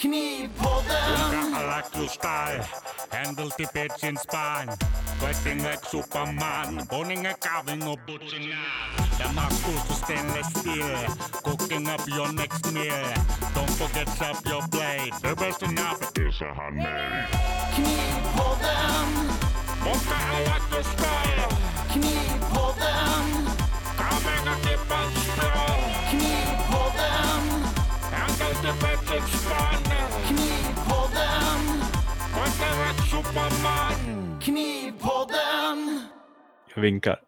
Knipodden! Galaktuskai, in petsin spain. like superman, boninge kaving och The Där matchfokus stainless steel. cooking up your next meal. Don't forget up your plate, the best enough is a handmade. Knipodden! Monka style. Knipodden! Vinkar.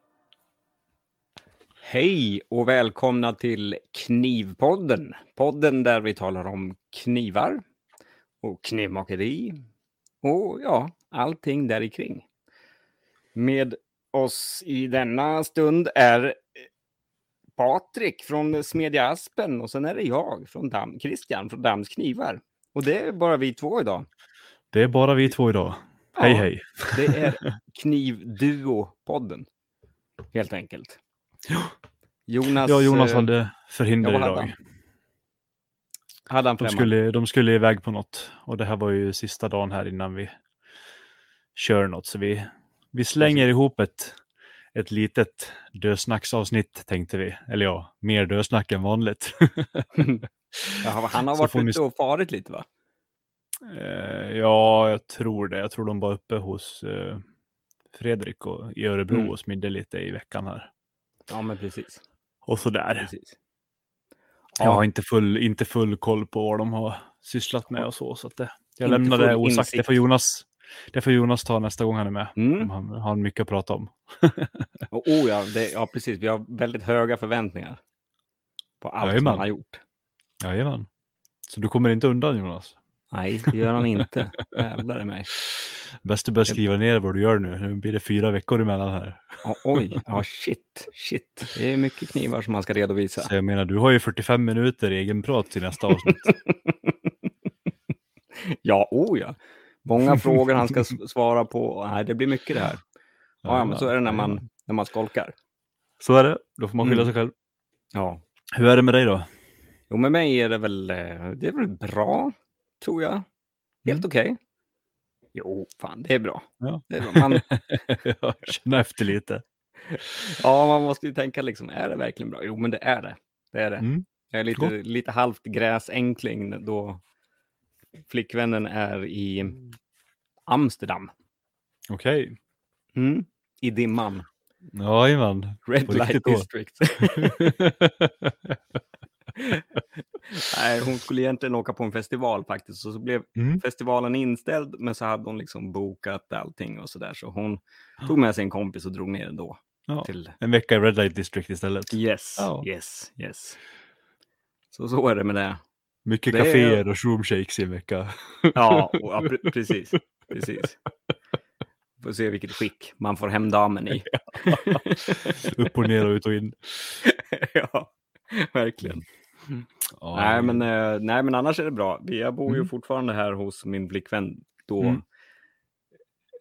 Hej och välkomna till Knivpodden. Podden där vi talar om knivar och knivmakeri och ja, allting där kring. Med oss i denna stund är Patrik från Smedja Aspen och sen är det jag från Dam, Christian från Dams Knivar. Och det är bara vi två idag. Det är bara vi två idag. Hej Ja. hej. Det är Knivduo-podden. Helt enkelt. Jonas, Ja, Jonas eh, hade förhinder idag. han? hade han De skulle, de skulle iväg på något. Och det här var ju sista dagen här innan vi kör något. Så vi, vi slänger ihop ett, ett litet dösnacksavsnitt tänkte vi. Eller ja, mer dösnack än vanligt. Ja, han har varit ute och farit lite va? Eh, ja, jag tror det. Jag tror de var uppe hos eh, Fredrik och, i Örebro Mm. och smidde lite i veckan här. Ja, men precis. Och sådär. precis. Jag har Ja, inte full, inte full koll på vad de har sysslat med och så. så att det, jag Inte lämnar det osagt. Det får, Jonas, det får Jonas ta nästa gång han är med. mm. Han har mycket att prata om. och, oh, ja, det, ja, precis. Vi har väldigt höga förväntningar på allt Jajamän. han har gjort. Jajamän. Så du kommer inte undan Jonas. Nej, det gör han inte. Jävlar i mig. Bäst du börjar skriva ner vad du gör nu. Nu blir det fyra veckor emellan här. Ja, oj, ja shit, shit. Det är mycket knivar som man ska redovisa. Så jag menar, du har ju 45 minuter egen prat till nästa avsnitt. ja, oh ja. Många frågor han ska svara på. Nej, det blir mycket det här. Ja, ja men så är det när man, när man skolkar. Så är det. Då får man skylla Mm. sig själv. Ja, Hur är det med dig då? Jo, med mig är det väl, eh, det är väl bra, tror jag. Helt Mm. okej. Jo, fan, det är bra. Ja. Det är bra. Man, känner efter lite. ja, man måste ju tänka liksom, är det verkligen bra? Jo, men det är det. Det är det. Mm. Jag är lite, lite halvt gräsänkling då flickvännen är i Amsterdam. Okej. Mm. I dimman. Jajamän. Red Light? District. Nej, hon skulle egentligen åka på en festival faktiskt. Och så blev Mm. festivalen inställd, men så hade hon liksom bokat allting och så där. Så hon tog med sig en kompis och drog ner då Ja. till... En vecka i Red Light District istället. Yes, Ja. yes, yes. Så så är det med det. Mycket Det är- kaféer och shroomshakes i en vecka. Ja, och, ja pre- precis. precis. Får se vilket skick man får hem damen i. Upp och ner och ut och in. ja, verkligen. Nej, men, eh, nej, men annars är det bra. Vi- Jag bor ju Mm. fortfarande här hos min flickvän då Mm.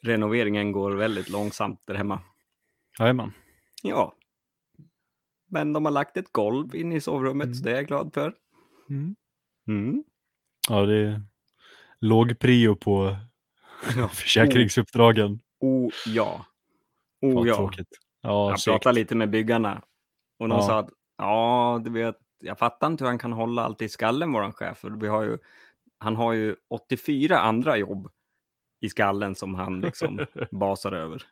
renoveringen går väldigt långsamt där hemma. Jajamän. Ja. Men de har lagt ett golv in i sovrummet, Mm. så det är jag glad för. Mm. Mm. Ja, det är låg prio på Ja. försäkringsuppdragen. Oh ja. Oh ja. tråkigt. Ja, Jag pratade lite med byggarna och de Ja. sa att ja, du vet, jag fattar inte hur han kan hålla allt i skallen, våran chef. För vi har ju, han har ju 84 andra jobb i skallen som han liksom basar över.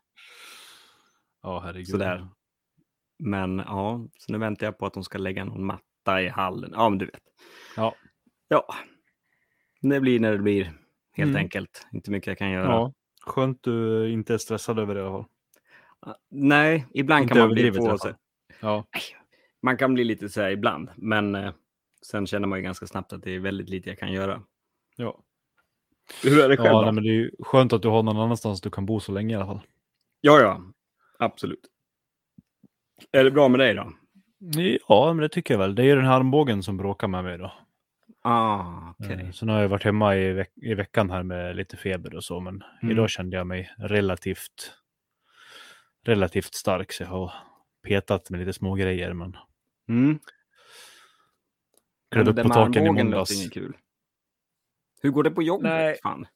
Ja, herregud. Sådär. Men ja, så nu väntar jag på att de ska lägga någon matta i hallen. Ja, men du vet. Ja. Ja, det blir när det blir, helt Mm. enkelt. Inte mycket jag kan göra. Ja. Skönt du inte är stressad över det i alla fall. Nej, ibland Inte kan man bli på sig. Ja. Man kan bli lite så här ibland, men eh, sen känner man ju ganska snabbt att det är väldigt lite jag kan göra. Ja, Hur är det själv? ja då? nej, men det är ju skönt att du har någon annanstans du kan bo så länge i alla fall. Ja, ja, absolut. Är det bra med dig då? Ja, men det tycker jag väl. Det är ju den här armbågen som bråkar med mig då. Ah, okej. Eh, Så nu har jag varit hemma i, veck- i veckan här med lite feber och så, men Mm. idag kände jag mig relativt, relativt stark, så jag har petat med lite små grejer men Mm. Men upp på taken i måndags. kul. Hur går det på jobbet? Nej. Fan?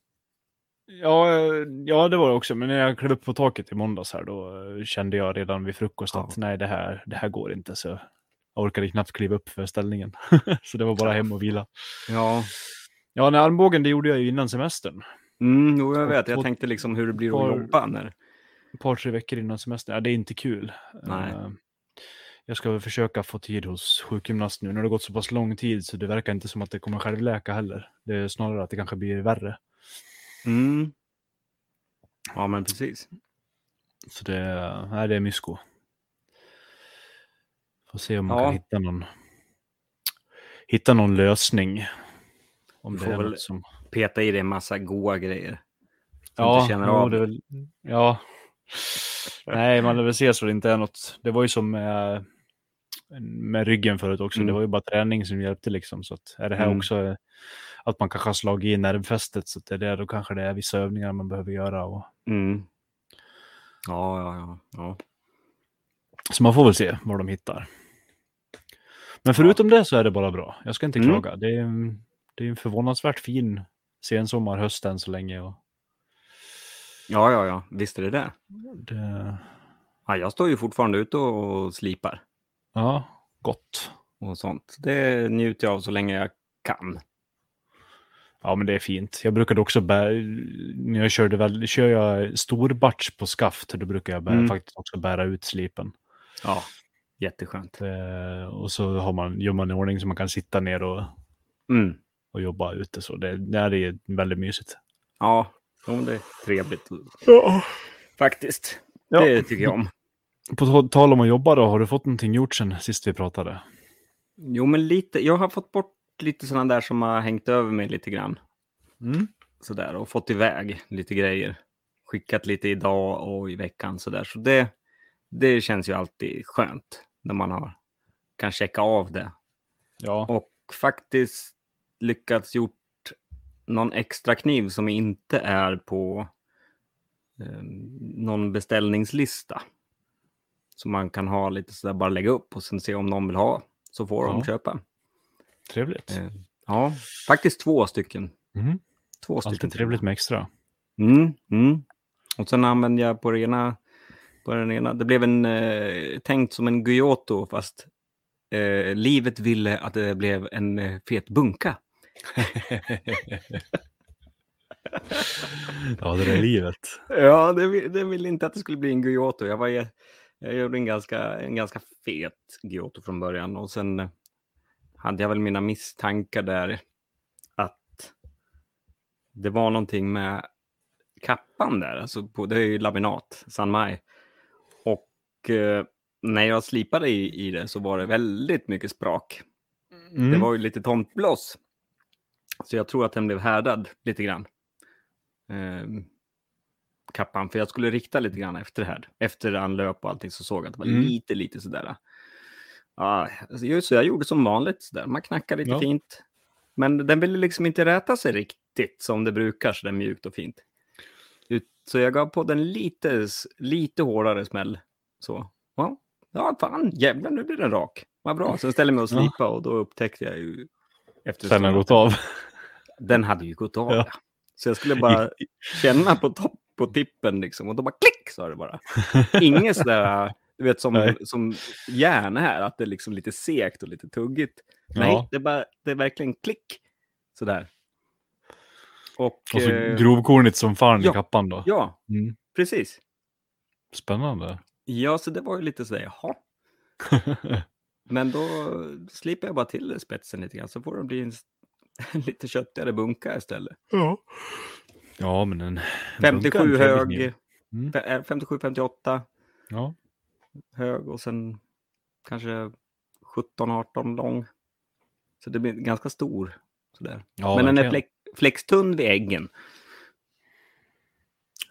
Ja, eh, ja, det var det också. Men när jag klev upp på taket i måndags här, då eh, kände jag redan vid frukost att nej, det här, det här går inte. Så jag orkade knappt kliva upp för ställningen. så det var bara hem och vila. Ja. Ja, när armbågen, det gjorde jag ju innan semestern. Mm, jo, jag vet. Jag Och- tänkte liksom hur det blir att jobba när... Ett par, tre veckor innan semestern. Ja, det är inte kul. Nej. Eh, Jag ska väl försöka få tid hos sjukgymnast nu. Nu har det gått så pass lång tid så det verkar inte som att det kommer självläka heller. Det är snarare att det kanske blir värre. Mm. Ja, men precis. Så det, nej, det är mysko. Får se om man Ja. kan hitta någon, hitta någon lösning. Om Du det får är väl som... Peta i dig en massa goa grejer. Ja, det är väl, ja. Nej, man lär väl se så det inte är något. Det var ju som med, med ryggen förut också. Mm. Det var ju bara träning som hjälpte liksom. Så att är det här Mm. också eh, att man kanske har slagit i nervfästet så att det är det, då kanske det är vissa övningar man behöver göra. Och... Mm. Ja, ja, ja. ja. Så man får väl se vad de hittar. Men förutom det så är det bara bra. Jag ska inte Mm. klaga. Det är, det är en förvånansvärt fin sensommar, höst än så länge. Och Ja, ja, ja. Visst är det det. det, Ja, jag står ju fortfarande ute och slipar ja, gott. och sånt. Det njuter jag av så länge jag kan. Ja, men det är fint. Jag brukade också bära, när jag körde väl, kör jag stor batch på skaft, då brukar jag bära, Mm. faktiskt också bära ut slipen. Ja, jätteskönt. Eh, och så har man, gör man i ordning så man kan sitta ner och, Mm. och jobba ute. Så det, det är väldigt mysigt. Ja, det är trevligt faktiskt. Ja. Det tycker jag om. På ta- tal om att jobba då, har du fått någonting gjort sen sist vi pratade? Jo, men lite. Jag har fått bort lite sådana där som har hängt över mig lite grann. Mm. Sådär och fått iväg lite grejer. Skickat lite idag och i veckan sådär. Så det, det känns ju alltid skönt när man har, kan checka av det. Ja. Och faktiskt lyckats gjort någon extra kniv som inte är på eh, någon beställningslista. Som man kan ha lite sådär, bara lägga upp och sen se om någon vill ha. Så får de Ja. köpa. Trevligt. Eh, ja, faktiskt två stycken. Mm. Två stycken. Alltid trevligt med extra. Mm, mm. Och sen använde jag på ena, på den ena, det blev en, eh, tänkt som en Giotto fast eh, livet ville att det blev en eh, fet bunka. ja, det är livet. Ja, det, det ville inte att det skulle bli en Giotto. Jag, var, jag gjorde en ganska, en ganska fet Giotto från början och sen eh, hade jag väl mina misstankar där att det var någonting med kappan där, alltså på, det är ju laminat, San Mai. Och eh, när jag slipade i, i det så var det väldigt mycket sprak. Mm. Det var ju lite tomtblås. Så jag tror att den blev härdad lite grann. Ehm, kappan, för jag skulle rikta lite grann efter här. Efter anlöp och allting så såg jag att det var Mm. lite, lite sådär. Ja, alltså, just så jag gjorde som vanligt sådär. Man knackar lite Ja. fint. Men den ville liksom inte räta sig riktigt som det brukar, så där mjukt och fint. Så jag gav på den lite, lite hårdare smäll. Så, ja, ja fan, jävlar nu blir den rak. Vad bra. Sen ställde jag mig och Ja. slipa och då upptäckte jag ju efter Sen det att gått av. Den hade ju gått av. Ja. Så jag skulle bara känna på topp på tippen liksom och då bara klick sa det bara. Inget sådär, du vet som, Nej. som järn här, att det är liksom lite segt och lite tuggigt. Nej, Ja. det är, bara, det är verkligen klick. Sådär. Och, Och så eh, grovkornigt som fan ja. i kappan då. ja, Mm. precis. Spännande. Ja, så det var ju lite sådär, jaha. Men då slipper jag bara till spetsen lite grann så får det bli en, en lite köttigare bunka istället. ja. Ja, men en... en bunka är 57 en trevlig hög. Mm. fe- 57-58 Ja. hög och sen kanske 17-18 lång. Så det blir ganska stor. Sådär. ja Men den är verkligen. flex, flextunn vid äggen.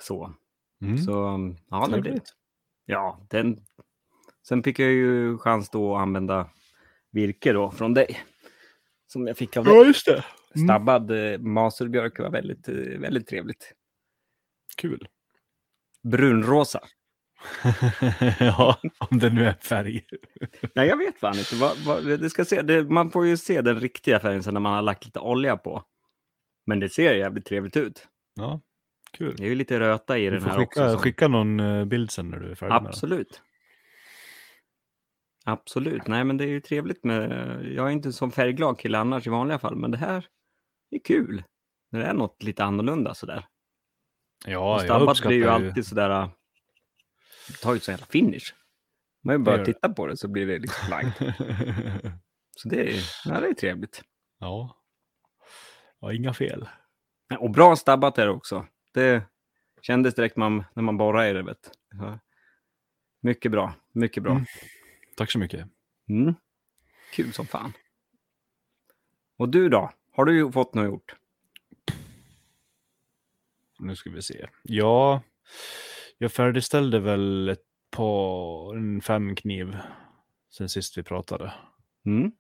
Så. Mm. Så ja, det blir. Ja, den. Sen fick jag ju chans då att använda virke då från dig. Som jag fick av dig. Ja, just det. Mm. Stabbad eh, maserbjörk var väldigt, eh, väldigt trevligt. Kul. Brunrosa. ja, om det nu är färg. Nej, jag vet fan inte. Vad, vad, det ska se, det, man får ju se den riktiga färgen sen när man har lagt lite olja på. Men det ser jävligt trevligt ut. Ja, kul. Det är ju lite röta i Du den här skicka, också. som- skicka någon eh, bild sen när du är färdig med den. Absolut. Absolut. Nej, men det är ju trevligt med... Jag är inte som färgglad kille annars i vanliga fall, men det här är kul. När det är något lite annorlunda sådär. Ja, och jag uppskattar blir ju alltid sådär... äh, Det tar ju så jävla finish. Man bara det. titta på det så blir det liksom blankt. Så det är, ja, det är trevligt. ja. ja, inga fel. Och bra stabbat är det också. Det kändes direkt man, när man borrade i det. Vet. Mycket bra, mycket bra. Mm. Tack så mycket. Mm. Kul som fan. Och du då? Har du fått något gjort? Nu ska vi se. Ja, jag färdigställde väl ett par, en fem kniv sen sist vi pratade. Mm.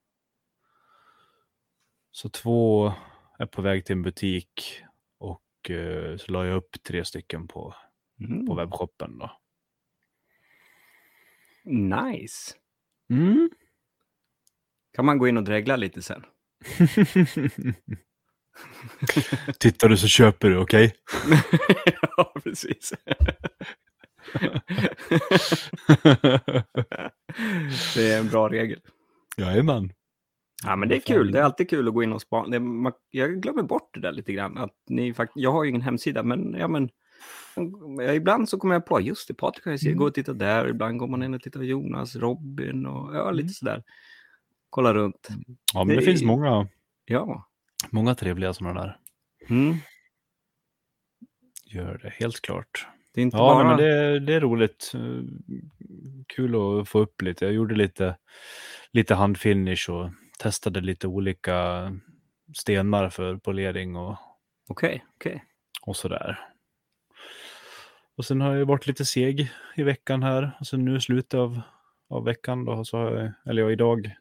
Så två är på väg till en butik och eh, så la jag upp tre stycken på, Mm. på webbshoppen då. Nice. Mm. Kan man gå in och dregla lite sen? Tittar du så köper du, okej? ja, precis. det är en bra regel. Jajamän. Ja, men det är kul. Det är alltid kul att gå in och spana. Jag glömmer bort det där lite grann. Att ni fakt- jag har ju ingen hemsida, men, ja, men ibland så kommer jag på, just det, Patrik har ju mm. gå och titta där. Ibland går man in och tittar på Jonas, Robin och ja, lite Mm. sådär. Kolla runt. Ja, men det, Det finns många, Ja. många trevliga sådana där. Mm. Gör det, helt klart. Det är inte Ja, bara... men det, det är roligt. Kul att få upp lite. Jag gjorde lite, lite handfinish och testade lite olika stenar för polering och, Okej, okej. och sådär. Och sen har jag varit lite seg i veckan här. Och sen nu i slutet av, av veckan då, så har jag, eller ja, idag,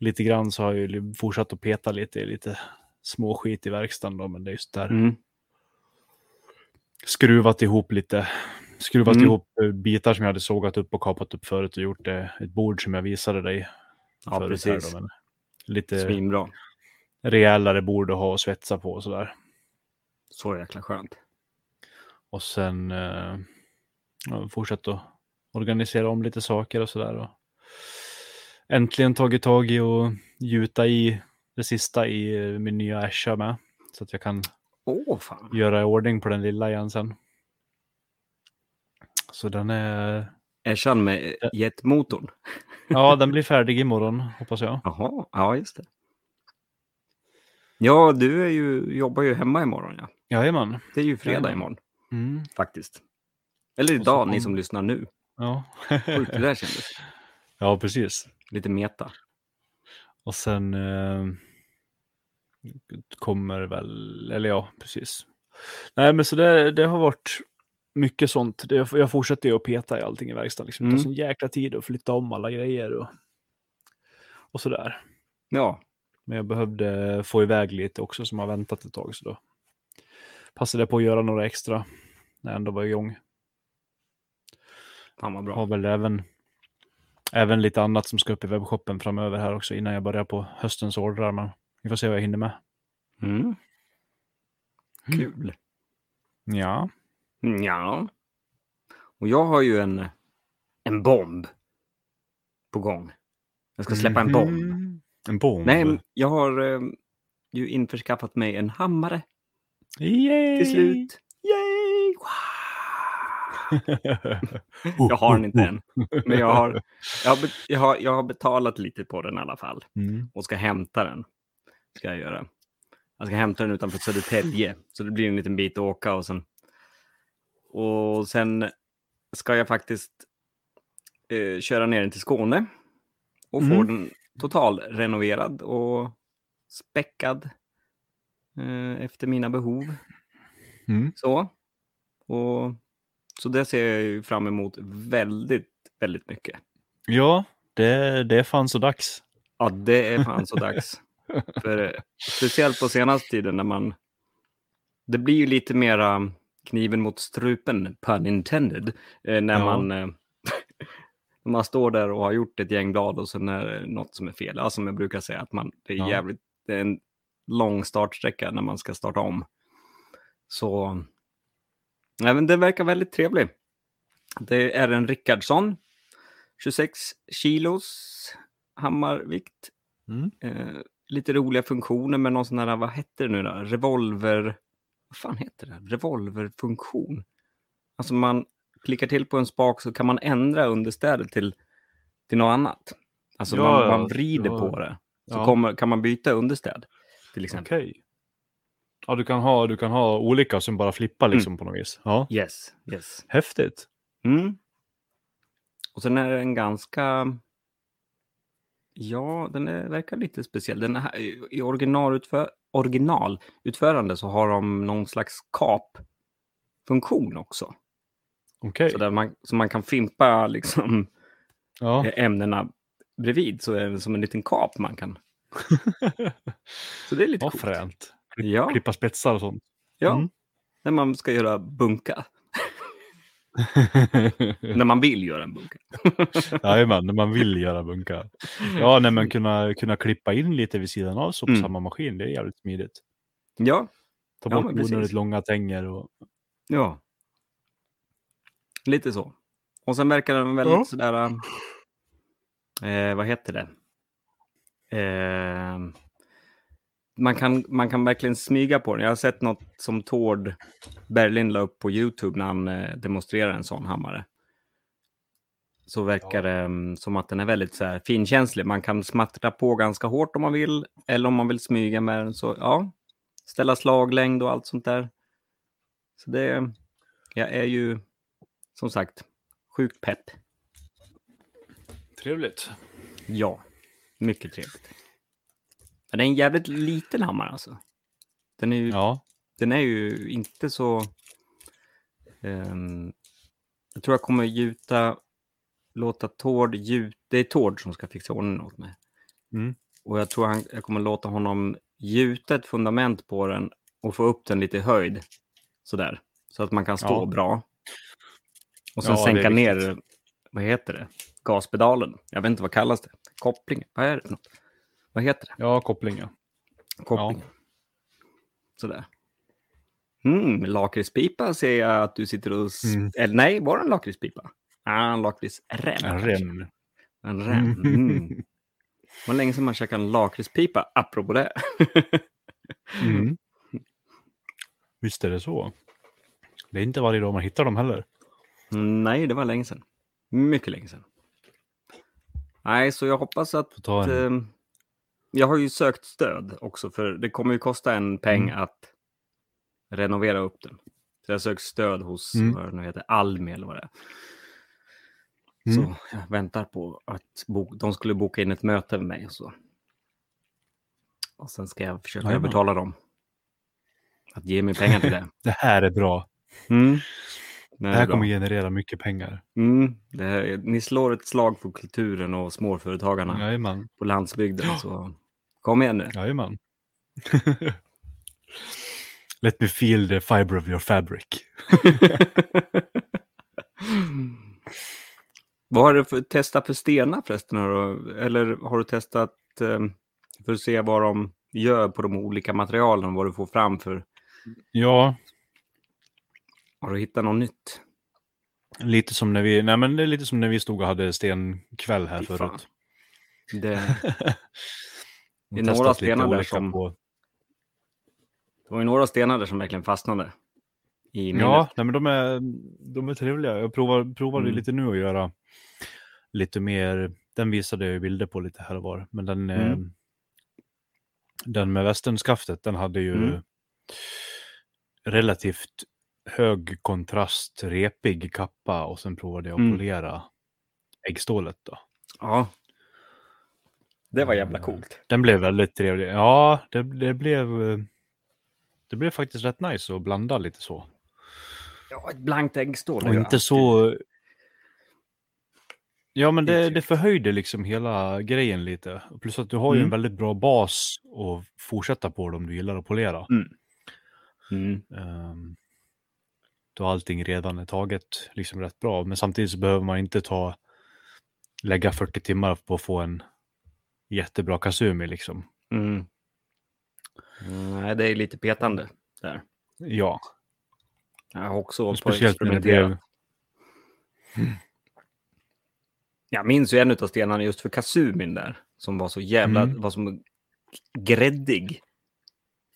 lite grann så har jag ju fortsatt att peta lite lite små skit i verkstaden då, men det är just där. Mm. skruvat ihop lite, skruvat Mm. ihop eh, bitar som jag hade sågat upp och kapat upp förut och gjort det, ett bord som jag visade dig. Ja, precis. Då, lite Svinbra. rejälare bord att ha och svetsa på och sådär. Så jäkla skönt. Och sen eh, fortsatt att organisera om lite saker och sådär. Äntligen tagit tag i och gjuta i det sista i eh, min nya Asha med. Så att jag kan fan. göra i ordning på den lilla igen sen. Så den är Äschan med jetmotorn. Ja, den blir färdig imorgon, hoppas jag. Jaha, ja just det. Ja, du är ju, jobbar ju hemma imorgon ja. Jajamän. Det är ju fredag Jajamän. imorgon Mm. faktiskt. Eller idag, ni som lyssnar nu. Ja. Sjukt det där kändes. ja, precis. Lite meta. Och sen eh, kommer väl, eller ja, precis. Nej, men så det, det har varit mycket sånt. Det, jag fortsätter ju att peta i allting i verkstaden. Liksom. Det Mm. tar sån jäkla tid att flytta om alla grejer och, och sådär. Ja, Men jag behövde få iväg lite också som har väntat ett tag. Så då passade jag på att göra några extra när jag ändå var igång. fan vad bra. har väl även, även lite annat som ska upp i webbshoppen framöver här också innan jag börjar på höstens ordrar. Men vi får se vad jag hinner med. Mm. Kul. Ja. Ja. Och jag har ju en, en bomb på gång. Jag ska släppa en bomb. Mhm. En bomb? Nej, jag har eh, ju införskaffat mig en hammare Yay! till slut. Jag har den inte än. Men jag har, jag, har, jag, har, jag har betalat lite på den i alla fall. Mm. Och ska hämta den. Ska jag göra. Jag ska hämta den utanför Södertälje. Så det blir en liten bit att åka och sen. Och sen ska jag faktiskt eh, köra ner den till Skåne. Och få Mm. den total renoverad och späckad. Eh, efter mina behov. Mm. Så. Och, så det ser jag ju fram emot väldigt, väldigt mycket. Ja, det, det är fan så dags. Ja, det är fan så dags. För, speciellt på senaste tiden när man... Det blir ju lite mera kniven mot strupen, pun intended, eh, när Ja. man... Eh, när man står där och har gjort ett gäng blad och sen är det något som är fel. Ja, som jag brukar säga, att man, det är Ja. jävligt... Det är en lång startsträcka när man ska starta om. Så nej, men det verkar väldigt trevlig. Det är en Rickardsson, 26 kilos hammarvikt. Mm. Eh, lite roliga funktioner med någon sån här, vad hette det nu då? Revolver... Vad fan heter det? Revolverfunktion. Alltså man klickar till på en spak så kan man ändra understädet till, till något annat. Alltså Ja, man, man vrider ja. på det. Så Ja. kommer, kan man byta understäd. Till exempel. Okej. Ja, du kan, ha, du kan ha olika som bara flippar liksom på något vis. Ja, Yes, yes. häftigt. Mm. Och sen är den ganska... Ja, den är, verkar lite speciell. Den här, I originalutför, originalutförande så har de någon slags kapfunktion också. Okej. Så, där man, så man kan fimpa liksom, Ja. ämnena bredvid så är det som en liten kap man kan. Så det är lite Vad coolt. fränt. Ja, Klippa spetsar och sånt. ja. Mm. när man ska göra bunka. När man vill göra en bunka. Jajamän, när man vill göra bunkar. Ja, nej, men kunna, kunna klippa in lite vid sidan av så på Mm. samma maskin, det är jävligt smidigt. Ja, Ta Ja, bort precis. onödigt långa tänger och... Ja. Lite så. Och sen verkar den väldigt Ja. sådär... Eh, vad heter det? Eh, man, kan, man kan verkligen smyga på den. Jag har sett något som Tord Berlin la upp på YouTube när han eh, demonstrerar en sån hammare. Så verkar det mm, som att den är väldigt så här, finkänslig. Man kan smattra på ganska hårt om man vill. Eller om man vill smyga med den. Så ja, ställa slaglängd och allt sånt där. Så det, jag är ju som sagt sjukt pepp. Trevligt. Ja, mycket trevligt. Men det är en jävligt liten hammare alltså. Den är ju, Ja, den är ju inte så... ehm, jag tror jag kommer gjuta, låta Tord gjuta... Det är Tord som ska fixa ordning åt mig. Mm. Och jag tror han, jag kommer låta honom gjuta ett fundament på den och få upp den lite i höjd. Sådär. Så att man kan stå Ja. bra. Och sen Ja, sänka ner, vad heter det? Gaspedalen. Jag vet inte vad kallas det? Koppling? Vad är det för något? Vad heter det? ja kopplingar. Koppling. Sådär. Mm, lakritspipa ser jag att du sitter och... Mm. Eller nej, var det en lakritspipa? Ah, en lakritsrem. En rem. En rem. Mm. Det var länge sedan man käkade en lakritspipa, apropå det. Mm. Visst är det så. Det är inte varje dag man hittar dem heller. Nej, det var länge sedan. Mycket länge sedan. Nej, så jag hoppas att... Ta en... Jag har ju sökt stöd också, för det kommer ju kosta en peng Mm. att renovera upp den. Så jag sökt stöd hos, Mm. vad det nu heter, Almi eller vad det är. Mm. Så jag väntar på att bo- de skulle boka in ett möte med mig och så. Och sen ska jag försöka Jajamän. övertala dem att ge mig pengar till det. Det här är bra. Mm. Det här kommer generera mycket pengar. Mm, det här, ni slår ett slag för kulturen och småföretagarna Jajamän. på landsbygden. Så kom igen nu. Jajamän. Let me feel the fiber of your fabric. Vad har du för, testat för stenar förresten? Eller har du testat eh, för att se vad de gör på de olika materialen? Vad du får fram för... Ja, Har du hittat något nytt? lite som när vi, nej men det är lite som när vi stod och hade stenkväll här Fy fan. förut. Det, Det är några stenar där som- på- det var ju några stenar där som verkligen fastnade i minnet. Ja, nej, men de är, de är trevliga. Jag provar, provade Mm. lite nu att göra lite mer. Den visade jag ju bilder på lite här och var. Men den, eh, Mm. den med västernskaftet, den hade ju Mm. relativt hög kontrast, repig kappa och sen provade jag att Mm. polera äggstålet då. ja. Det var Mm. jävla coolt. Den blev väldigt trevlig. Ja, det, det blev eh, det blev faktiskt rätt nice att blanda lite så. Ja, ett blankt äggstål. Och ju inte så... Ja, men Det är det, förhöjde liksom hela grejen lite. Plus att du har ju Mm. en väldigt bra bas att fortsätta på om du gillar att polera. Mm. Um, då allting redan är taget liksom rätt bra. Men samtidigt så behöver man inte ta lägga 40 timmar på att få en jättebra kasumi liksom. Mm. Mm, Nej, det är lite petande där. Ja, Jag har också hållit på att speciellt när det experimentera. blev... Jag minns ju en av stenarna just för Kasumin där, som var så jävla, Mm. var som gräddig.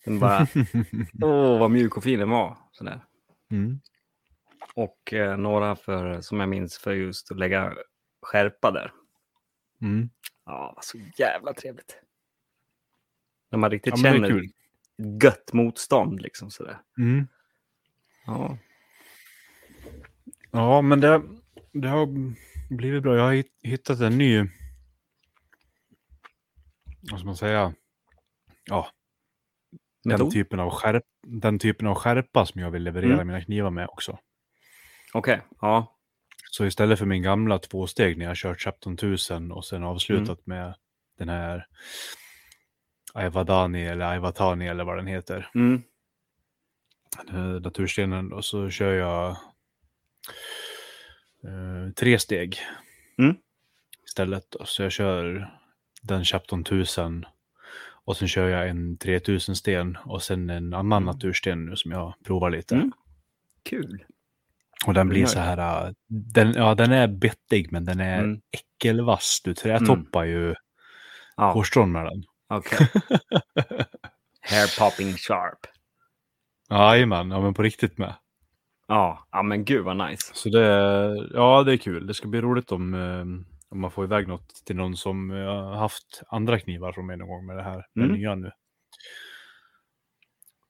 Den bara, åh vad mjuk och fin den var. Sådär. Mm. Och eh, några för, som jag minns för just att lägga skärpa där. Mm. Ja, så jävla trevligt. När man riktigt Ja, känner kul. gött motstånd liksom sådär. Mm. Ja. Ja, men det, det har blivit bra. Jag har hitt- hittat en ny... Vad ska man säga? Ja, den typen, av skärp, den typen av skärpa som jag vill leverera Mm. mina knivar med också. Okej, ja. Så istället för min gamla tvåsteg när jag kört 17 000 och sen avslutat med den här Aivadani eller Aivatani eller vad den heter. Mm. den naturstenen och så kör jag eh, tre steg Mm. istället. Så jag kör den 17 000 och sen kör jag en 3000 sten och sen en annan natursten nu som jag provar lite. Mm. Kul. Och den blir så här, äh, den, ja den är bettig men den är Mm. äckelvass. Du trätoppar ju Ja, hårstrån med den. okej. Hair popping sharp. Jajamän, ja men på riktigt med. Ja, ja men gud vad nice. Så det, ja, det är kul. Det ska bli roligt om, eh, om man får iväg något till någon som har haft andra knivar från mig någon gång med det här med Mm. nya nu.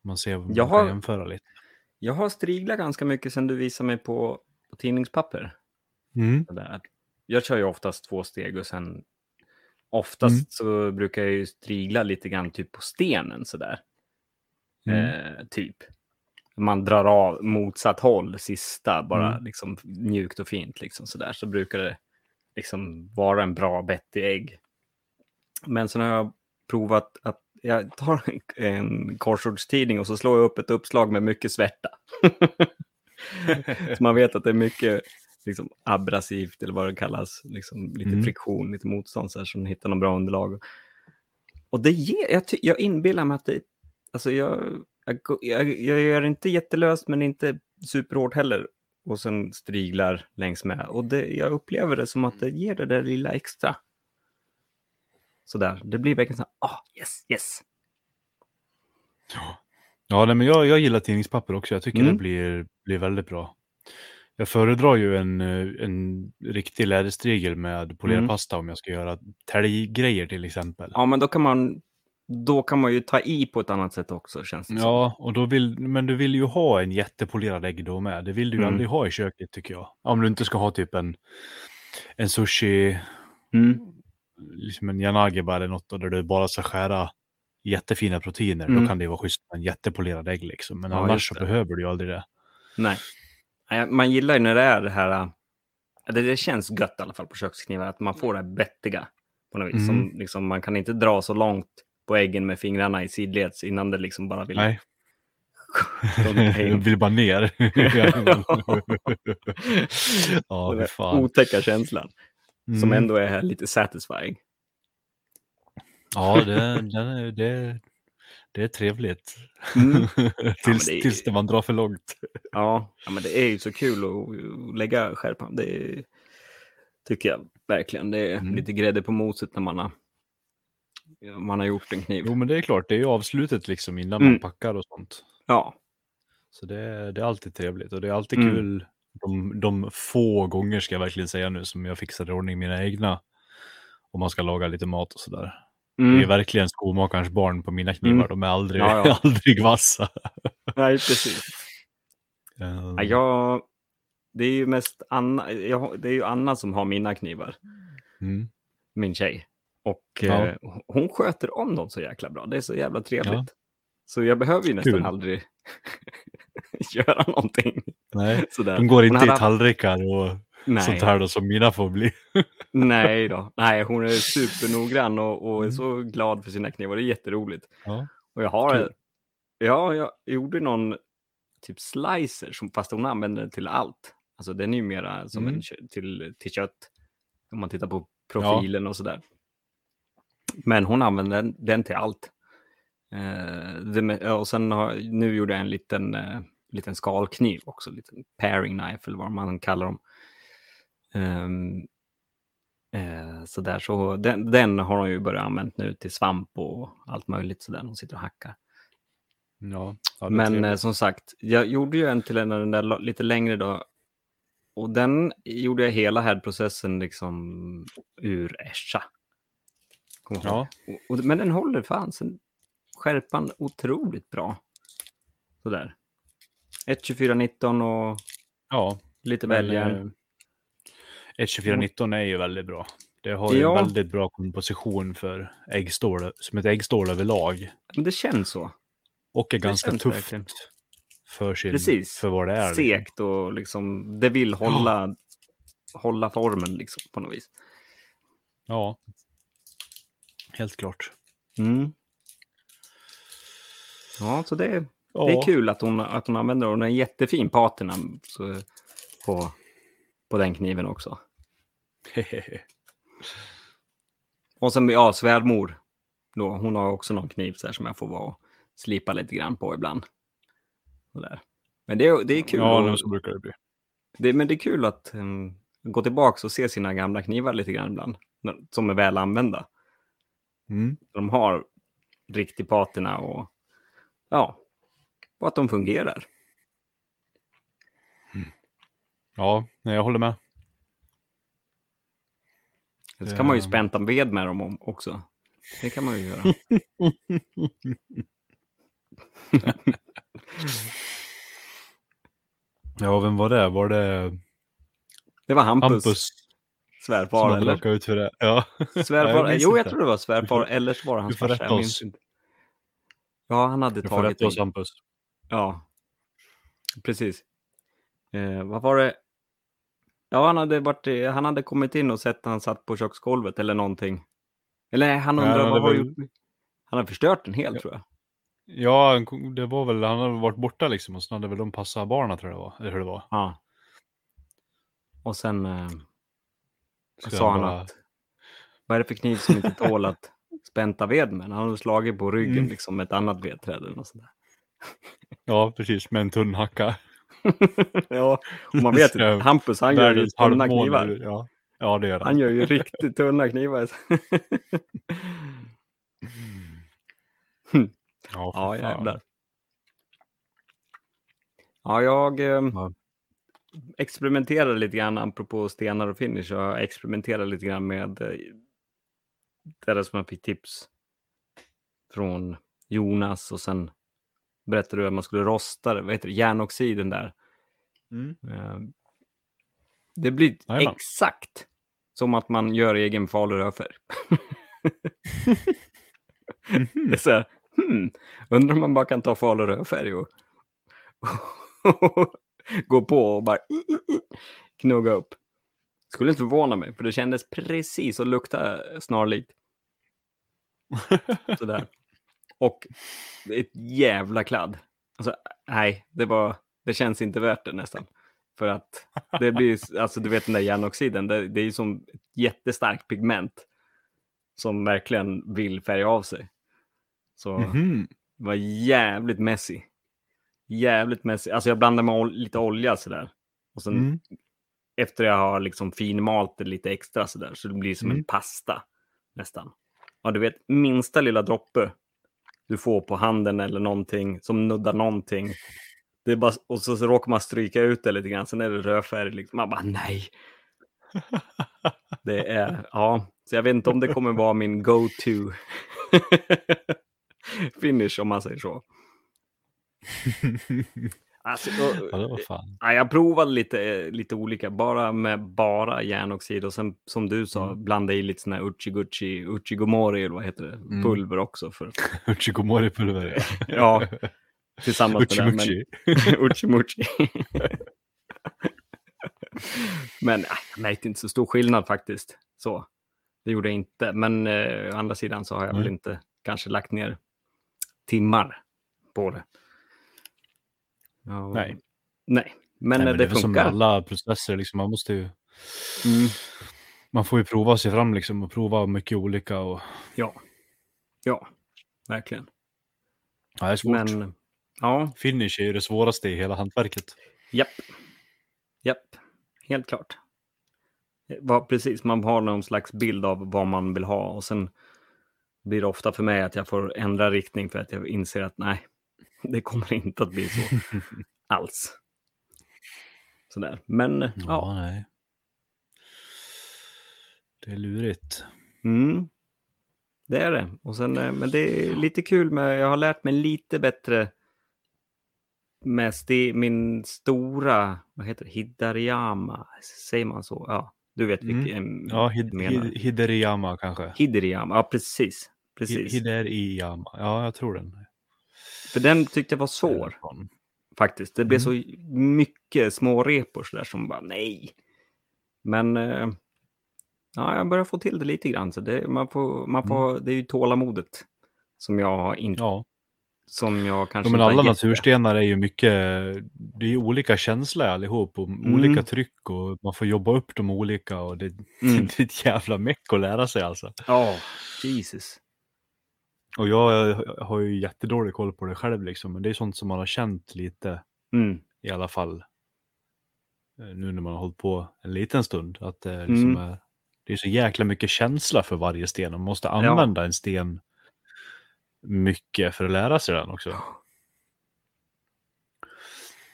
Man ser vad man Jag kan har- jämföra lite. Jag har striglat ganska mycket sedan du visade mig på, på tidningspapper. Mm. Jag kör ju oftast två steg och sen oftast Mm. så brukar jag ju strigla lite grann typ på stenen sådär. Mm. Eh, typ. Man drar av motsatt håll sista, bara Mm. liksom mjukt och fint liksom sådär. Så brukar det liksom vara en bra bett i ägg. Men sen har jag provat att jag tar en korsordstidning och så slår jag upp ett uppslag med mycket svärta. så man vet att det är mycket liksom, abrasivt eller vad det kallas. Liksom, lite Mm. friktion, lite motstånd så, här, så man hittar något bra underlag. Och det ger, jag, jag inbillar mig att det, alltså jag, jag, jag, jag gör det inte jättelöst men inte superhårt heller. Och sen striglar längs med. Och det, jag upplever det som att det ger det där lilla extra. Sådär, det blir verkligen så här, ah, yes, yes. Ja, nej, men jag, jag gillar tidningspapper också. Jag tycker Mm. det blir, blir väldigt bra. Jag föredrar ju en, eh, en riktig läderstrigel med polerpasta om jag ska göra täljgrejer till exempel. Ja, men då kan man, då kan man ju ta i på ett annat sätt också, känns det som. Ja, och då vill, men du vill ju ha en jättepolerad ägg då med. Det vill du ju Mm. aldrig ha i köket tycker jag. Om du inte ska ha typ en, en sushi, Mm. Liksom en yanagiba eller något, där du bara ska skära jättefina proteiner. Mm. Då kan det vara schysst med en jättepolerad ägg liksom. Men Ja, annars så behöver du ju aldrig det. Nej. Man gillar ju när det är det här, det, det känns gött i alla fall på köksknivar, att man får det här bettiga på något vis. Mm. Som, liksom, man kan inte dra så långt på äggen med fingrarna i sidleds innan det liksom bara vill... Nej, jag vill bara ner. ja, Den fan. otäcka känslan, som Mm. ändå är lite satisfying. Ja, det, är, det, det är trevligt. Mm. tills, det är- tills det man drar för långt. Ja, ja, men det är ju så kul att lägga skärpan. Det är, tycker jag verkligen. Det är Mm. lite grädde på moset när man har, man har gjort en kniv. Jo, men det är klart, det är ju avslutet liksom innan Mm. man packar och sånt. Ja, Så det, är- det är alltid trevligt och det är alltid Mm. kul de, de få gånger ska jag verkligen säga nu som jag fixar i ordning mina egna. Om man ska laga lite mat och sådär. Det är mm. verkligen skomakarens barn på mina knivar. Mm. De är aldrig, Ja, ja. aldrig vassa. Nej, precis. Eh, Ja, jag, det är ju mest Anna, jag, det är ju Anna som har mina knivar, mm. min tjej. Och Ja. eh, hon sköter om dem så jäkla bra. Det är så jävla trevligt. Så jag behöver ju nästan Kul. aldrig göra någonting. Nej, Sådär. de går inte hade i tallrikar och Nej. sånt här då som mina får bli. Nej då. Nej, hon är supernoggrann och, och är Mm. så glad för sina knivar. Det är jätteroligt. Ja. Och jag har, Kul. ja, jag gjorde någon typ slicer, som, fast hon använder den till allt. Alltså den är ju mera som Mm. en till, till kött, om man tittar på profilen och sådär. Men hon använder den, den till allt. Eh, det ja, och sen har, nu gjorde jag en liten, eh, liten skalkniv också, en liten paring knife eller vad man kallar dem. Ehm, eh, så där, så den, den har hon ju börjat använda nu till svamp och allt möjligt så den hon sitter och hackar. Ja, ja, Men eh, som sagt, jag gjorde ju en till en den där lite längre då. Och den gjorde jag hela härdprocessen liksom ur ihåg. Ja, Och, och, men den håller fan sen skärpan otroligt bra. Sådär. 1.24.19 och ja. lite Men, väljärn. eh, 12419 är ju väldigt bra. Det har ju Ja. en väldigt bra komposition för äggstål, som ett äggstål överlag. Men det känns så. Och är Det ganska tufft verkligen. för, sin, Precis. för vad det är. liksom. Segt och liksom, det vill hålla, hålla formen liksom på något vis. Ja. Helt klart. Mm. Ja, så det, Ja. det är kul att hon, att hon använder den. Den är en jättefin patina så, på, på den kniven också. Och sen, ja, svärmor. Då, hon har också någon kniv så här, som jag får vara och slipa lite grann på ibland. Där. Men det, är- det är kul. ja, och- så brukar det bli. det, men det är kul att um, gå tillbaka och se sina gamla knivar lite grann ibland. Som är väl använda. Mm. De har riktig patina och ja, och att de fungerar. Ja, nej, jag håller med. Så kan man ju Ehm. spänta ved med dem om- också. Det kan man ju göra. Ja, vem var det? Var det Det var Hampus, Hampus som svärfar hade eller? ut för det? Ja. Svärfar, jag minns jo, jag tror det var svärfar Du får- eller så var det hans du får farsa. rätta jag minns oss. Ja, han hade Du får tagit rätta oss. Hampus. Ja, precis. Eh, vad var det? Ja, han hade, varit, han hade kommit in och sett att han satt på köksgolvet eller någonting. Eller nej, han Ja, undrar han vad har väl-? Han har förstört den helt tror jag. Ja, det var väl, han hade varit borta liksom och så hade väl de passat barnen tror jag det var. Eller hur det var. Ja. Och sen eh, sa han bara- att vad är det för kniv som inte tål att spänta ved med? Han hade slagit på ryggen Mm. liksom med ett annat vedträd eller något sånt där. Ja, precis. Med en tunn hacka. ja, och man vet att Hampus han gör ju tunna knivar. Ja. ja, det gör han. Han gör ju riktigt tunna knivar. Ja, Ja, jävlar. Ja, jag eh, Ja. experimenterar lite grann, apropå stenar och finish, jag experimenterar lite grann med eh, det där som jag fick tips från Jonas och sen berättade du att man skulle rosta vad heter det, järnoxiden där. Mm. Eh, Det blir Jajamän. exakt som att man gör egen falu rödfärg. Det är så här, hmm, undrar om man bara kan ta falu rödfärg och, och gå på och bara knugga upp. Skulle inte förvåna mig, för det kändes precis och luktade snarlikt. Sådär. Och ett jävla kladd. Alltså, nej, det var, det känns inte värt det nästan. För att det blir, alltså du vet den där järnoxiden, det, det är ju som ett jättestarkt pigment som verkligen vill färga av sig. Så Mhm. det var jävligt messy. Jävligt messy. Alltså jag blandade med lite olja sådär. Och sen Mm. efter jag har liksom finmalt det lite extra sådär så det blir som en Mm. pasta nästan. Ja, du vet minsta lilla droppe du får på handen eller någonting som nuddar någonting. Det är bara, och så, så råkar man stryka ut det lite grann, sen är det rödfärg. Liksom. Man bara nej. Det är, ja, så jag vet inte om det kommer vara min go-to finish om man säger så. Alltså, och, ja, fan. Ja, jag provade lite, lite olika, bara med bara järnoxid och sen som du sa, Mm. blanda i lite sån här uchi-gucci, uchi-gomori eller vad heter det, Mm. pulver också. För, Uchikomori-pulver. ja, tillsammans med det. Men, Uchimuchi. men äh, jag märkte inte så stor skillnad faktiskt. Så, det gjorde jag inte. Men eh, å andra sidan så har jag väl Nej. inte kanske lagt ner timmar på det. Ja, Nej. Nej, men, Nej, men det är väl som funkar. med alla processer, liksom, man måste ju... Mm. Man får ju prova sig fram liksom och prova mycket olika och... Ja, ja, verkligen. Ja, det är svårt. Men ja, Finish är ju det svåraste i hela hantverket. japp. Japp, helt klart. Vad, precis, man har någon slags bild av vad man vill ha och sen blir det ofta för mig att jag får ändra riktning för att jag inser att nej, det kommer inte att bli så alls. Sådär, men Ja, ja. nej. Det är lurigt. Mm. Det är det. Och sen, eh, men det är lite kul med, jag har lärt mig lite bättre med sti, min stora, vad heter det, Hidariyama, säger man så? Ja, du vet Mm. vilken Ja, hid, menar. hid, Hideriyama kanske. Hidariyama, ja precis. Precis. Hideriyama. Ja, jag tror den. För den tyckte jag var svår faktiskt. Det blev så mycket små repor där som bara nej. Men eh, ja, jag börjar få till det lite grann. Så det, man får, man får, det är ju tålamodet som jag inte Ja, som jag kanske Ja, men alla naturstenar är ju mycket, det är ju olika känslor allihop och Mm. olika tryck och man får jobba upp dem olika och det, Mm. det är ett jävla meck att lära sig alltså. Ja, Jesus. Och jag har ju jättedålig koll på det själv liksom, men det är sånt som man har känt lite Mm. i alla fall. eh, Nu när man har hållit på en liten stund, att det, liksom Mm. är, det är så jäkla mycket känsla för varje sten man måste använda en sten mycket för att lära sig den också.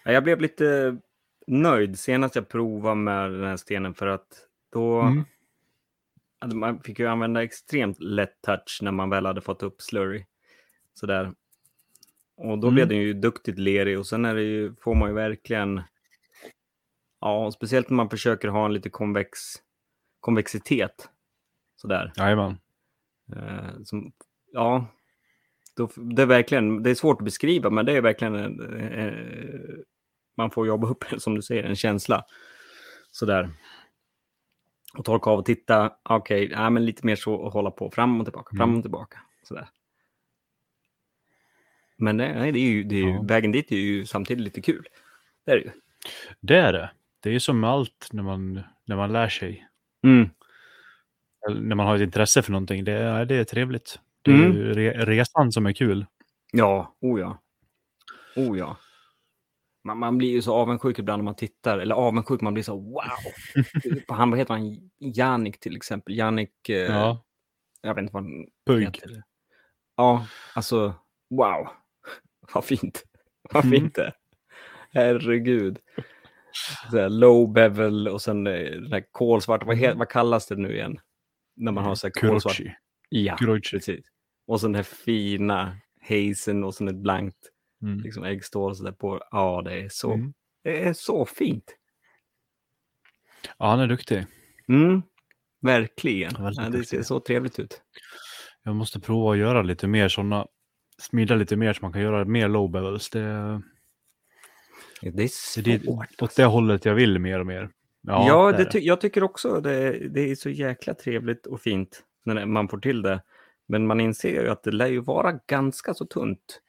Ja, Jag blev lite nöjd senast jag provade med den här stenen för att då Mm. Man fick ju använda extremt lätt touch när man väl hade fått upp slurry. Sådär. Och då Mm. blev den ju duktigt lerig och sen är det ju, får man ju verkligen, ja, speciellt när man försöker ha en lite konvex, konvexitet. Sådär. Jajamän. Eh, som, ja, då, det är verkligen, det är svårt att beskriva, men det är verkligen, en, eh, man får jobba upp, som du säger, en känsla. Sådär. Och torka av och titta, okej, ja, men lite mer så och hålla på fram och tillbaka, fram Mm. och tillbaka. Sådär. Men nej, det är ju, det är ju, Ja. vägen dit är ju samtidigt lite kul. Det är det ju. Det är det. Det är ju som allt när man, när man lär sig. Mm. När man har ett intresse för någonting. Det är, det är trevligt. Det är Mm. ju re, resan som är kul. Ja, oh ja. Oh ja. Man, man blir ju så avundsjuk ibland när man tittar, eller avundsjuk, man blir så wow. Han, vad heter han, Jannik till exempel, Jannik, eh, Ja, jag vet inte vad han Pugg. heter. Ja, alltså wow. Vad fint. Vad Mm. fint det är. Herregud. Så här, low bevel och sen eh, den här kolsvarta, vad, he, vad kallas det nu igen? När man har så här kolsvart. Kurochi. Ja, Kurochi. precis. Och sen den här fina hazen och sen ett blankt Mm. liksom äggstål så där på. Ja, det är så, Mm. det är så fint. Ja, han är duktig. Mm, verkligen. Ja, Ja, det ser så trevligt ut. Jag måste prova att göra lite mer sådana. Smida lite mer så man kan göra mer low bevels. Det, Det är det är svårt. det, åt alltså. det hållet jag vill mer och mer. Ja, är det ty- jag tycker också det, det är så jäkla trevligt och fint när man får till det. Men man inser ju att det lär ju vara ganska så tunt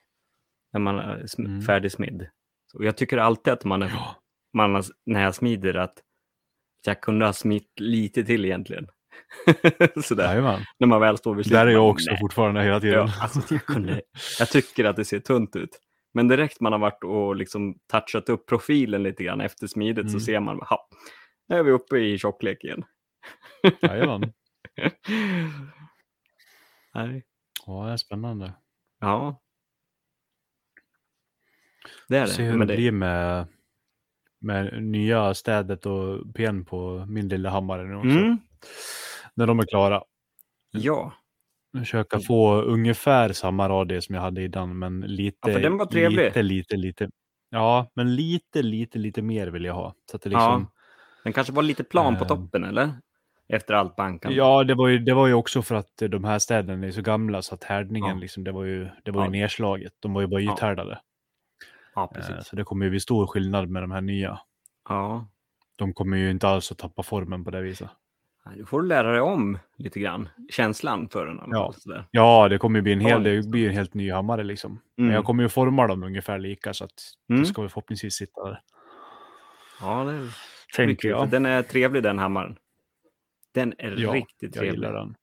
när man är Mm. färdigsmidd. Så jag tycker alltid att man, är, Ja. man har, när jag smider att jag kunde ha smitt lite till egentligen. Sådär, Jajamän. när man väl står vid slutet. Där är jag också "Nej." fortfarande hela tiden. Ja, alltså, jag, kunde, jag tycker att det ser tunt ut. Men direkt man har varit och liksom touchat upp profilen lite grann efter smidet så Mm. ser man, ha, nu är vi uppe i tjocklek igen. Jajamän. Nej. Ja, det är spännande. Ja. Det är Se det. hur Men det blir med, med nya städet och pen på min lilla hammare nu också. mm, När de är klara. ja, Försöka få ungefär samma radie som jag hade innan, men lite, Ja, för den var trevlig. lite, lite, lite. Ja, men lite, lite, lite mer vill jag ha. Så att det ja. liksom, Den kanske var lite plan på Ehm. toppen, eller? Efter allt bankan. ja, det var, ju, det var ju också för att de här städerna är så gamla så att härdningen, Ja. liksom, det var ju, det var ju Ja. nedslaget. De var ju bara Ja, ythärdade. Ja Eh, precis. Så det kommer ju bli stor skillnad med de här nya. Ja. De kommer ju inte alls att tappa formen på det viset. Du får lära dig om lite grann. Känslan för den. Ja. Ja, det kommer ju bli en hel, det blir en helt ny hammare liksom. Men Mm. jag kommer ju forma dem ungefär lika så att Mm. det ska väl förhoppningsvis sitta där. Ja, det är Tänker jag. Den är trevlig den hammaren. Den är Ja, riktigt trevlig. den.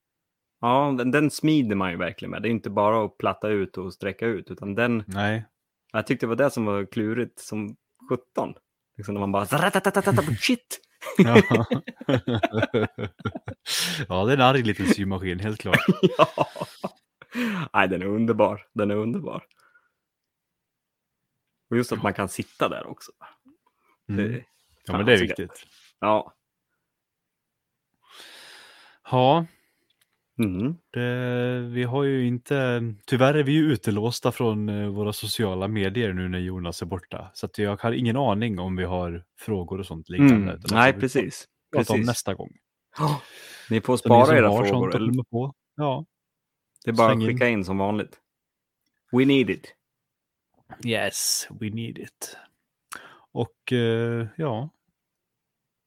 Ja, den, den smider man ju verkligen med. Det är inte bara att platta ut och sträcka ut, utan den, Nej. Jag tyckte det var det som var klurigt som 17. Liksom när man bara, "Zaratatatatat, shit! Ja. ja, det är en arg liten symaskin, helt klart. ja. Nej, den är underbar. Den är underbar. Och just att man kan sitta där också. Mm. Det, Ja, men det är viktigt. ja. Ja, Mm. det, vi har ju inte, tyvärr är vi ju utelåsta från eh, våra sociala medier nu när Jonas är borta. Så att jag har ingen aning om vi har frågor och sånt liggande. Mm. Nej, precis. Prata om nästa gång. Ja. Ni får Så spara som era frågor. att Eller? på. Ja. Det är bara att släng in. skicka in som vanligt. We need it. Yes, we need it. Och eh, ja,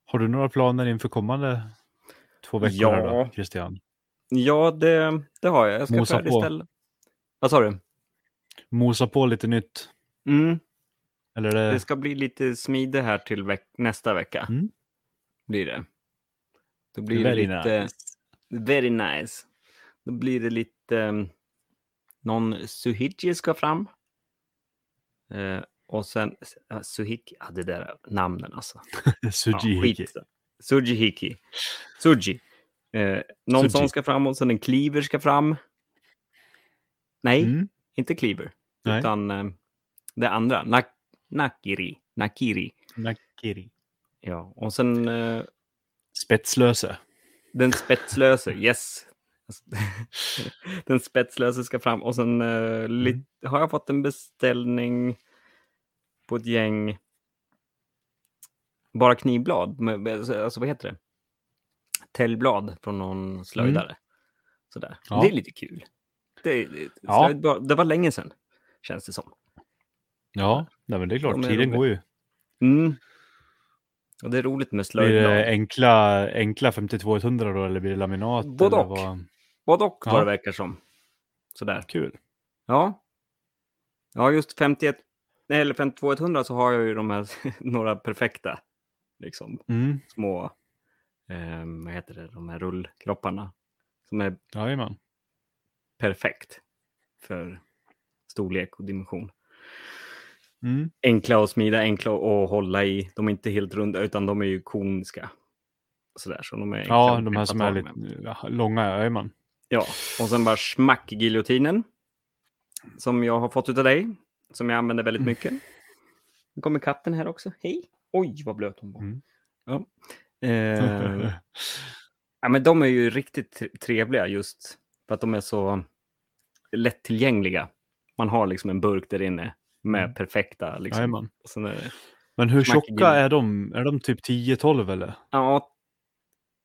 har du några planer inför kommande två veckor Ja. då, Christian? Ja, det, det har jag. Jag ska Mosa på. färdigställa. Vad sa du? Mosa på lite nytt? Mm. Eller det... Det ska bli lite smide här till veck- nästa vecka. Mm. Blir det. Då blir det Very lite... nice. Very nice. Då blir det lite... um, Någon suhiji ska fram. Eh, och sen... Uh, suhiki, ja det där namnen alltså. Ja, Sujihiki. skit. Sujihiki. Suji. Eh, någon sån ska fram och sen en cleaver ska fram. Nej, Mm. inte cleaver. Nej. Utan eh, det andra. Nak- nakiri. Nakiri. Nakiri. Ja, och sen eh, Spetslöse. den spetslöse. Yes. den spetslöse ska fram. Och sen eh, lit- har jag fått en beställning på ett gäng bara knivblad. Med, alltså vad heter det? Täljblad från någon slöjdare. Sådär. Ja. Det är lite kul. Det, det, Ja. slöjdblad- det var länge sedan, känns det som. Ja, nej, men det är klart. De är Tiden roliga. går ju. Mm. Och det är roligt med Blir slöjdblad. det enkla, enkla 5200 då eller blir det laminat? Både och. vad? Både och Ja. vad det verkar som. Sådär. Kul. Ja. Ja, just 51, nej, eller 52100 så har jag ju de här några perfekta liksom Mm. små, eh, vad heter det, de här rullkropparna som är Jajamän. perfekt för storlek och dimension. Mm. Enkla att smida, enkla att hålla i. De är inte helt runda utan de är ju koniska. Sådär, så de är Ja, de här som är lite med. långa, jajamän. Ja, och sen bara smack giljotinen. Som jag har fått utav dig. Som jag använder väldigt Mm. mycket. Nu kommer katten här också. Hej! Oj, vad blöt hon var. Mm. Ja. Eh, ja, men de är ju riktigt tre- trevliga just för att de är så lättillgängliga. Man har liksom en burk där inne med Mm. perfekta. Liksom. Men hur tjocka är de? Är de typ 10-12 eller? ja,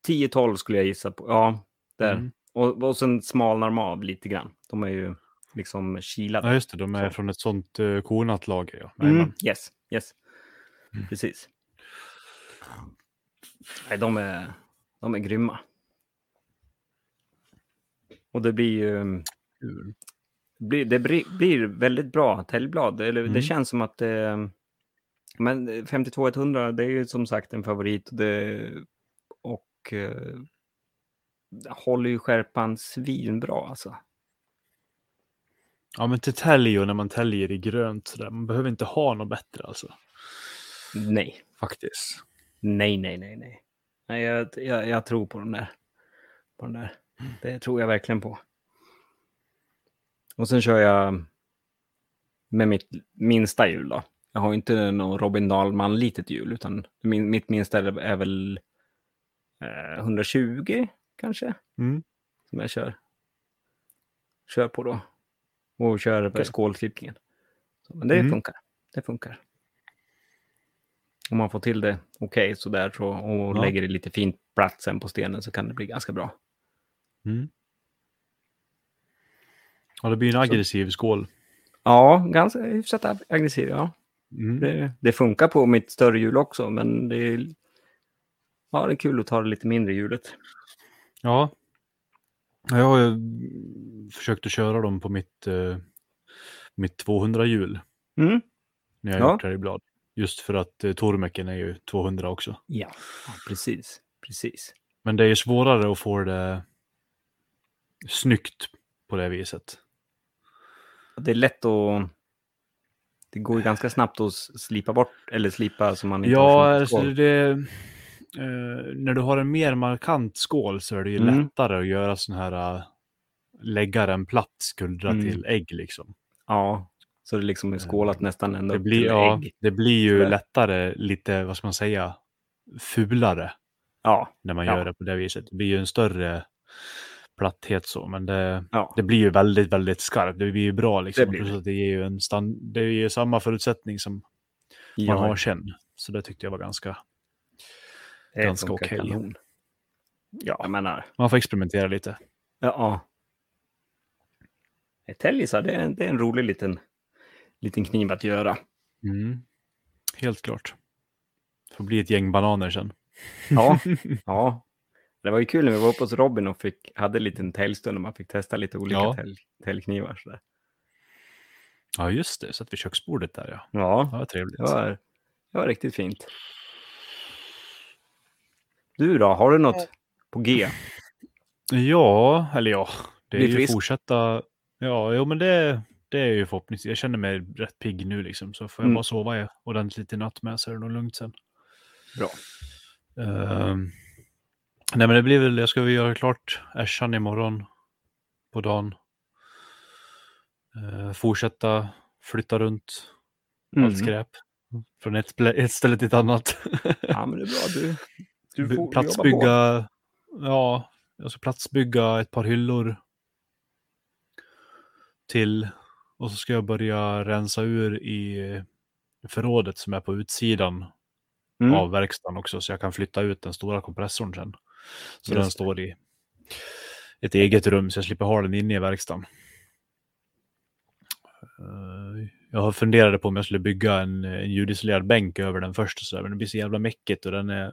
10-12 skulle jag gissa på. Ja, där. Mm. Och, och sen smalnar de av lite grann. De är ju liksom kilade. Ja, just det. De är Så. från ett sånt uh, kornat lager. Ja. Mm, yes, yes. Mm. Precis. Nej, de är, de är grymma. Och det blir ju... Det blir, väldigt bra täljblad. Eller Mm. Det känns som att det... Men 52-100, det är ju som sagt en favorit. Och, det, och eh, håller ju skärpan svinbra alltså. Ja, men till tälj och när man täljer i grönt sådär. Man behöver inte ha något bättre alltså. Nej, Faktiskt. Nej, nej, nej, nej. nej jag, jag, jag tror på den där. På den där. Det tror jag verkligen på. Och sen kör jag med mitt minsta hjul då. Jag har inte någon Robin Dahlman litet hjul, utan min, mitt minsta är väl eh, 120 kanske, Mm. som jag kör. Kör på då. Och kör Okej. skålklippningen. Men det Mm. funkar. Det funkar. Om man får till det okej sådär så, och Ja. lägger det lite fint platt sen på stenen så kan det bli ganska bra. Mm. Ja, det blir en aggressiv skål. Ja, ganska hyfsat ag- aggressiv. Ja. Mm. Det, det funkar på mitt större hjul också, men det är, ja, det är kul att ta det lite mindre hjulet. Ja. Jag har ju försökt att köra dem på mitt, eh, mitt 200-hjul Mm. när jag Ja. har gjort blad. Just för att eh, Tormecken är ju 200 också. Ja, precis. precis. Men det är ju svårare att få det snyggt på det viset. Det är lätt att... Det går ju ganska snabbt att slipa bort, eller slipa så man inte Ja, har alltså det, eh, när du har en mer markant skål så är det ju Mm. lättare att göra sån här, uh, lägga den platt skuldra Mm. till ägg liksom. Ja, så det liksom är skålat nästan ända Det upp blir, till ja, ägg. det blir ju Sådär. lättare, lite, vad ska man säga, fulare Ja, när man Ja. gör det på det viset. Det blir ju en större platthet så, men det, ja. det blir ju väldigt, väldigt skarpt. Det blir ju bra liksom. Det blir det ger ju en stand, det är ju samma förutsättning som man ja. har sen. Så det tyckte jag var ganska, ganska okej. kanon. ja, Jag menar, man får experimentera lite. ja. Tellisar, det är, det är en rolig liten, liten kniv att göra. Mm. Helt klart. Det får bli ett gäng bananer sen. Ja, ja. Det var ju kul när vi var uppe hos Robin och fick, hade en liten täljstund och man fick testa lite olika Ja. tälj, täljknivar. Ja, just det. Satt vid köksbordet där ja. Ja, Ja, vad trevligt. det var, det var riktigt fint. Du då, har du något på G? Ja, eller ja. Det är ju frisk. fortsätta. Ja, jo men det, det är ju förhoppningsvis. Jag känner mig rätt pigg nu liksom. Så får jag Mm. bara sova ordentligt i natt med så är det nog lugnt sen. Bra. Ehm, nej men det blir väl, jag ska väl göra klart Äschan imorgon på dagen. Eh, fortsätta flytta runt Mm. allt skräp. Från ett, ett ställe till ett annat. Ja, men det är bra. Du, du får jobba på. platsbygga, ja, alltså platsbygga ett par hyllor till. Och så ska jag börja rensa ur i förrådet som är på utsidan Mm. av verkstaden också. Så jag kan flytta ut den stora kompressorn sen. Så Just den står i ett eget rum så jag slipper ha den inne i verkstaden. Eh, Jag funderade på om jag skulle bygga en, en ljudisolerad bänk över den först. Och så där, men det blir så jävla mäckigt och den är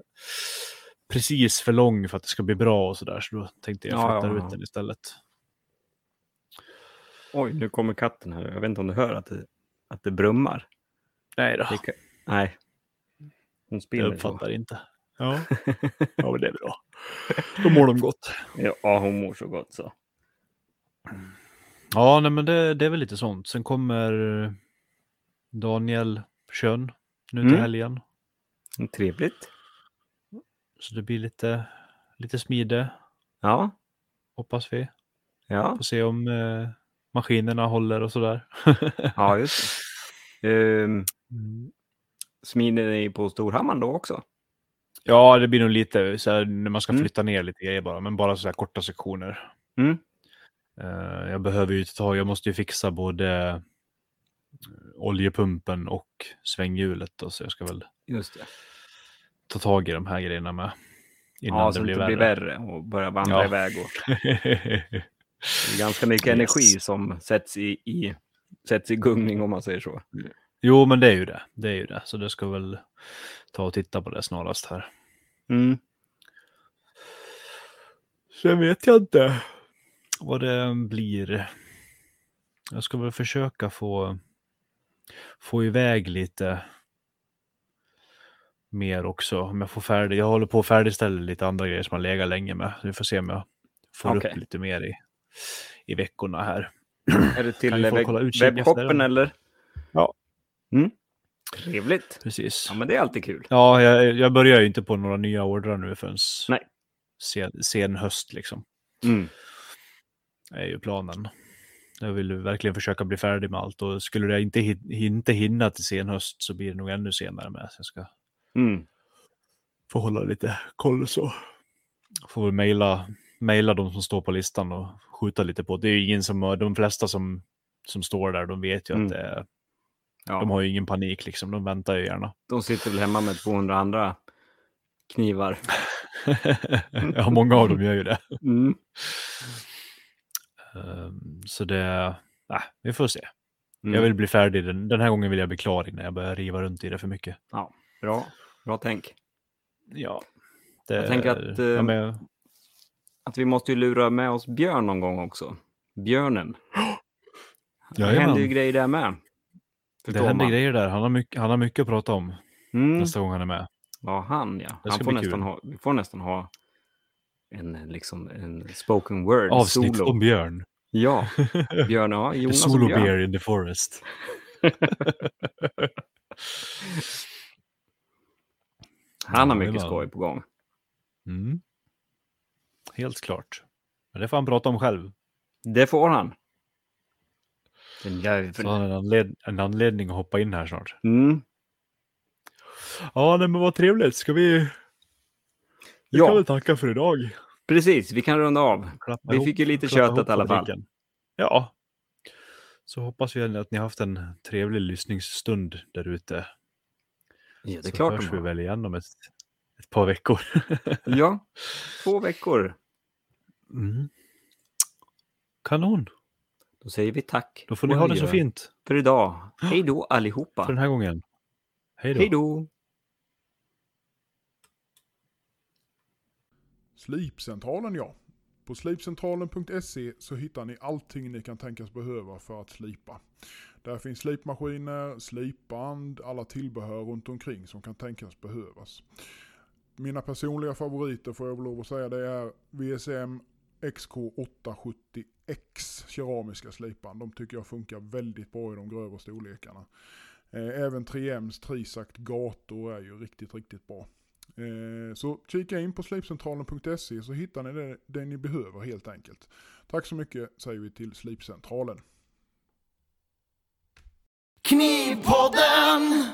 precis för lång för att det ska bli bra och sådär. Så då tänkte jag Ja, flytta ja, ut ja. den istället. Oj, nu kommer katten här. Jag vet inte om du hör att det, att det brummar. Nej då, Det. Nej. Hon jag spinner. uppfattar inte. Ja. ja, men det är bra. Då mår de gott. Ja, hon mår så gott så. Ja, nej, men det, det är väl lite sånt. Sen kommer Daniel Kön nu till Mm. helgen. Trevligt. Så det blir lite, lite smide, Ja, hoppas vi. ja, Får se om eh, maskinerna håller och sådär. ja just det. Um, Mm. smider ni på Storhammaren då också? Ja, det blir nog lite så här, när man ska Mm. flytta ner lite grejer bara, men bara så här korta sektioner. Mm. Eh, jag behöver ju ta, jag måste ju fixa både eh, oljepumpen och svänghjulet då, så jag ska väl Just det. ta tag i de här grejerna med. Innan Ja, det så det blir inte värre. blir värre och börja vandra Ja. iväg. Och, det ganska mycket Yes. energi som sätts i, i, sätts i gungning om man säger så. jo, men det är ju det. Det är ju det. Så det ska väl ta och titta på det snarast här. Mm. Sen vet jag inte vad det blir. Jag ska väl försöka få, få iväg lite mer också. Om jag får färdig. Jag håller på att färdigställa lite andra grejer som har legat länge med. Så vi får se om jag får Okej. upp lite mer i, i veckorna här. Är det Kan till webbshoppen det. eller? Ja. Mm. Trevligt. Precis. Ja, men det är alltid kul. Ja, jag, jag börjar ju inte på några nya ordrar nu förrän Nej. sen, sen höst liksom. Mm. är ju planen. Jag vill ju verkligen försöka bli färdig med allt och skulle jag inte, hin- inte hinna till sen höst så blir det nog ännu senare med. Så jag ska Mm. få hålla lite koll så. Får väl mejla, mejla de som står på listan och skjuta lite på. Det är ju ingen som, de flesta som, som står där, de vet ju Mm. att det är, Ja. de har ju ingen panik liksom. De väntar ju gärna. De sitter väl hemma med 200 andra knivar. ja, många av dem gör ju det. Mm. Ehm, Så det, äh, vi får se. Mm. Jag vill bli färdig. Den, den här gången vill jag bli klar innan jag börjar riva runt i det för mycket. Bra. Bra tänk. Ja. Det, Jag tänker att, ja, eh, men, Att vi måste ju lura med oss Björn någon gång också. Björnen. Det Jajamän. händer ju grejer där med. det Förstår händer man. grejer där. Han har, mycket, han har mycket att prata om Mm. nästa gång han är med. Ja, han ja. Det Han får nästan ha, vi får nästan ha en, liksom, en spoken word Avsnitt solo. om björn. Ja, Björn, ja, The Jonas solo och Björn. bear in the forest. Han har Ja, mycket det skoj på gång. Mm. Helt klart. Men det får han prata om själv. Det får han. Den Så han har en, anled- en anledning att hoppa in här snart. Mm. Ja, nej, men vad trevligt. Ska vi... Vi Ja. kan väl tacka för idag. Precis, vi kan runda av. Klappa Vi ihop- fick ju lite köttet i alla fall. Ja. Så hoppas vi att ni har haft en trevlig lyssningsstund där ute. Ja, det är Så klart hörs vi väl igen om ett, ett par veckor. Ja, två veckor. Mm. Kanon. Då säger vi tack. Då får ni ha det så fint För idag. Hej då allihopa. för den här gången. Hej då. Hej då. Slipcentralen ja. På slipcentralen.se så hittar ni allting ni kan tänkas behöva för att slipa. Där finns slipmaskiner, slipband, alla tillbehör runt omkring som kan tänkas behövas. Mina personliga favoriter får jag väl lov att säga det är VSM XK870X keramiska slipan. De tycker jag funkar väldigt bra i de grövre storlekarna. Eh, även 3Ms Trisact gator är ju riktigt, riktigt bra. Eh, så kika in på slipcentralen.se så hittar ni det, det ni behöver helt enkelt. Tack så mycket säger vi till Slipcentralen. Knivpodden!